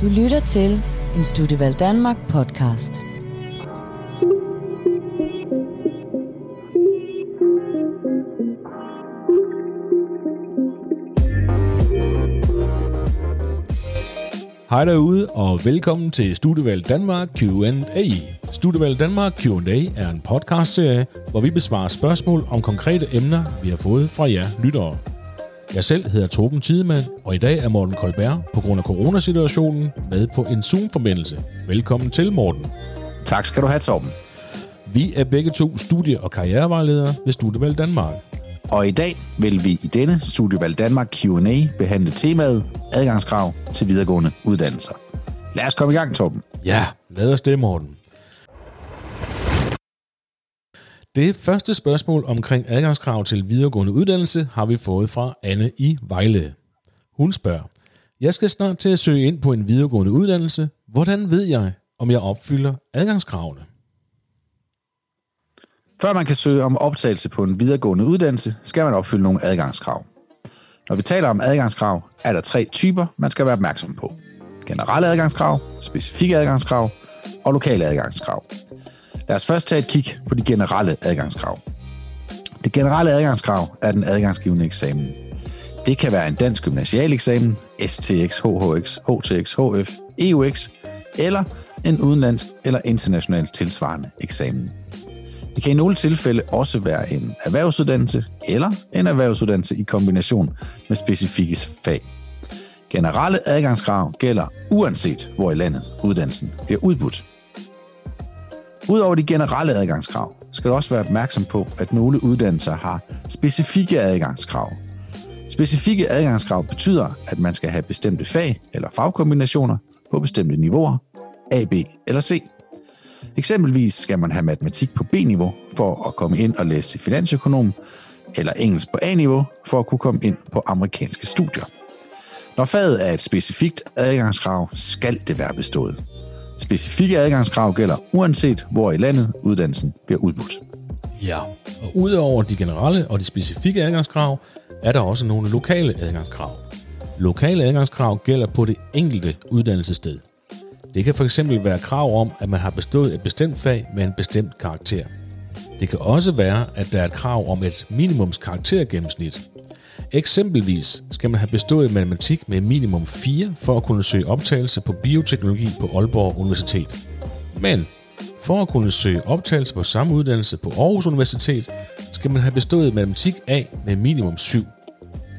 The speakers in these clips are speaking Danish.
Du lytter til en Studieval Danmark podcast. Hej derude, og velkommen til Studievalg Danmark Q&A. Studievalg Danmark Q&A er en podcastserie, hvor vi besvarer spørgsmål om konkrete emner, vi har fået fra jer lyttere. Jeg selv hedder Torben Tidemand, og i dag er Morten Kolberg på grund af coronasituationen med på en Zoom-forbindelse. Velkommen til, Morten. Tak skal du have, Torben. Vi er begge to studie- og karrierevejledere ved Studievalg Danmark. Og i dag vil vi i denne Studievalg Danmark Q&A behandle temaet adgangskrav til videregående uddannelser. Lad os komme i gang, Torben. Ja, lad os det, Morten. Det første spørgsmål omkring adgangskrav til videregående uddannelse har vi fået fra Anne i Vejle. Hun spørger, jeg skal snart til at søge ind på en videregående uddannelse. Hvordan ved jeg, om jeg opfylder adgangskravene? Før man kan søge om optagelse på en videregående uddannelse, skal man opfylde nogle adgangskrav. Når vi taler om adgangskrav, er der tre typer, man skal være opmærksom på. Generelle adgangskrav, specifikke adgangskrav og lokale adgangskrav. Lad os først tage et kig på de generelle adgangskrav. Det generelle adgangskrav er den adgangsgivende eksamen. Det kan være en dansk gymnasial eksamen, STX, HHX, HTX, HF, EUX, eller en udenlandsk eller international tilsvarende eksamen. Det kan i nogle tilfælde også være en erhvervsuddannelse eller en erhvervsuddannelse i kombination med specifikke fag. Generelle adgangskrav gælder uanset hvor i landet uddannelsen bliver udbudt. Udover de generelle adgangskrav, skal du også være opmærksom på, at nogle uddannelser har specifikke adgangskrav. Specifikke adgangskrav betyder, at man skal have bestemte fag eller fagkombinationer på bestemte niveauer, A, B eller C. Eksempelvis skal man have matematik på B-niveau for at komme ind og læse finansøkonom, eller engelsk på A-niveau for at kunne komme ind på amerikanske studier. Når faget er et specifikt adgangskrav, skal det være bestået. Specifikke adgangskrav gælder uanset hvor i landet uddannelsen bliver udbudt. Ja, og udover de generelle og de specifikke adgangskrav, er der også nogle lokale adgangskrav. Lokale adgangskrav gælder på det enkelte uddannelsessted. Det kan fx være krav om, at man har bestået et bestemt fag med en bestemt karakter. Det kan også være, at der er et krav om et minimumskaraktergennemsnit. Eksempelvis skal man have bestået matematik med minimum 4 for at kunne søge optagelse på bioteknologi på Aalborg Universitet. Men for at kunne søge optagelse på samme uddannelse på Aarhus Universitet, skal man have bestået matematik A med minimum 7,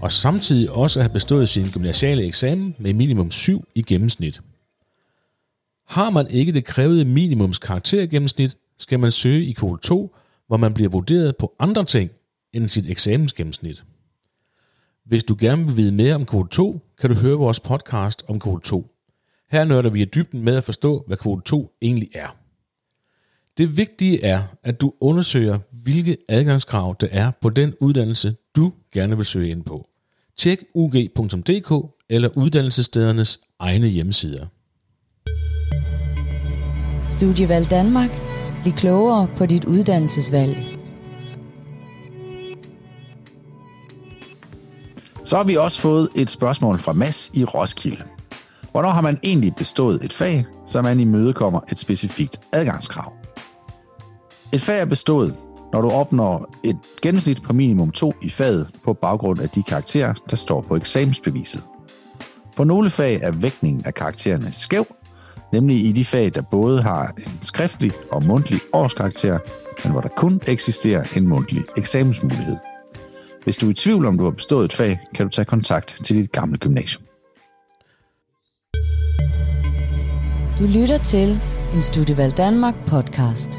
og samtidig også have bestået sin gymnasiale eksamen med minimum 7 i gennemsnit. Har man ikke det krævede minimums karaktergennemsnit, skal man søge i kvote 2, hvor man bliver vurderet på andre ting end sit eksamensgennemsnit. Hvis du gerne vil vide mere om kvote 2, kan du høre vores podcast om kvote 2. Her nørder vi i dybden med at forstå, hvad kvote 2 egentlig er. Det vigtige er, at du undersøger, hvilke adgangskrav der er på den uddannelse, du gerne vil søge ind på. Tjek ug.dk eller uddannelsesstedernes egne hjemmesider. Studievalg Danmark. Bliv klogere på dit uddannelsesvalg. Så har vi også fået et spørgsmål fra Mads i Roskilde. Hvornår har man egentlig bestået et fag, så man imødekommer et specifikt adgangskrav? Et fag er bestået, når du opnår et gennemsnit på minimum 2 i faget på baggrund af de karakterer, der står på eksamensbeviset. For nogle fag er vægtningen af karaktererne skæv, nemlig i de fag, der både har en skriftlig og mundtlig årskarakter, men hvor der kun eksisterer en mundtlig eksamensmulighed. Hvis du er i tvivl om, du har bestået et fag, kan du tage kontakt til dit gamle gymnasium. Du lytter til en Studievalg Danmark podcast.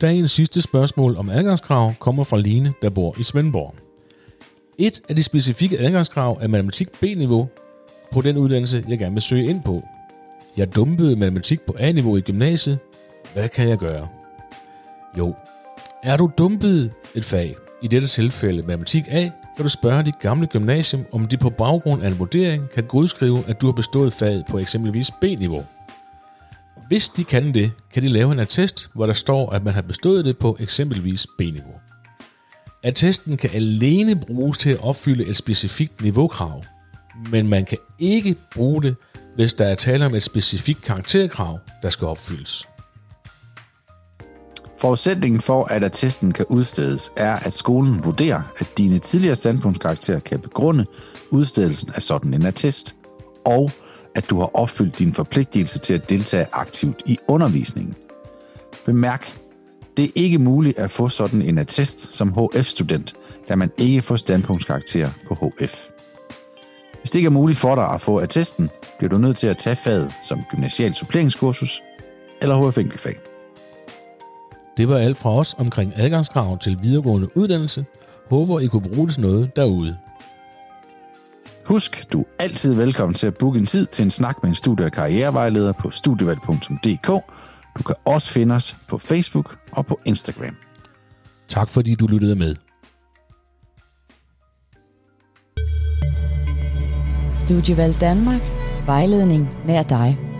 Dagens sidste spørgsmål om adgangskrav kommer fra Line, der bor i Svendborg. Et af de specifikke adgangskrav er matematik B-niveau på den uddannelse, jeg gerne vil søge ind på. Jeg dumpede matematik på A-niveau i gymnasiet. Hvad kan jeg gøre? Jo, er du dumpet et fag, i dette tilfælde matematik A, kan du spørge dit gamle gymnasium, om de på baggrund af en vurdering kan godskrive, at du har bestået faget på eksempelvis B-niveau. Hvis de kan det, kan de lave en attest, hvor der står, at man har bestået det på eksempelvis B-niveau. Attesten kan alene bruges til at opfylde et specifikt niveaukrav, men man kan ikke bruge det, hvis der er tale om et specifikt karakterkrav, der skal opfyldes. Forudsætningen for, at attesten kan udstedes, er, at skolen vurderer, at dine tidligere standpunktskarakterer kan begrunde udstedelsen af sådan en attest, og at du har opfyldt din forpligtelse til at deltage aktivt i undervisningen. Bemærk, det er ikke muligt at få sådan en attest som HF-student, da man ikke får standpunktskarakter på HF. Hvis det ikke er muligt for dig at få attesten, bliver du nødt til at tage faget som gymnasial suppleringskursus eller HF enkeltfag. Det var alt fra os omkring adgangskrav til videregående uddannelse. Håber, I kunne bruge det til noget derude. Husk, du er altid velkommen til at booke en tid til en snak med en studie- og karrierevejleder på studievalg.dk. Du kan også finde os på Facebook og på Instagram. Tak fordi du lyttede med. Studievalg Danmark. Vejledning nær dig.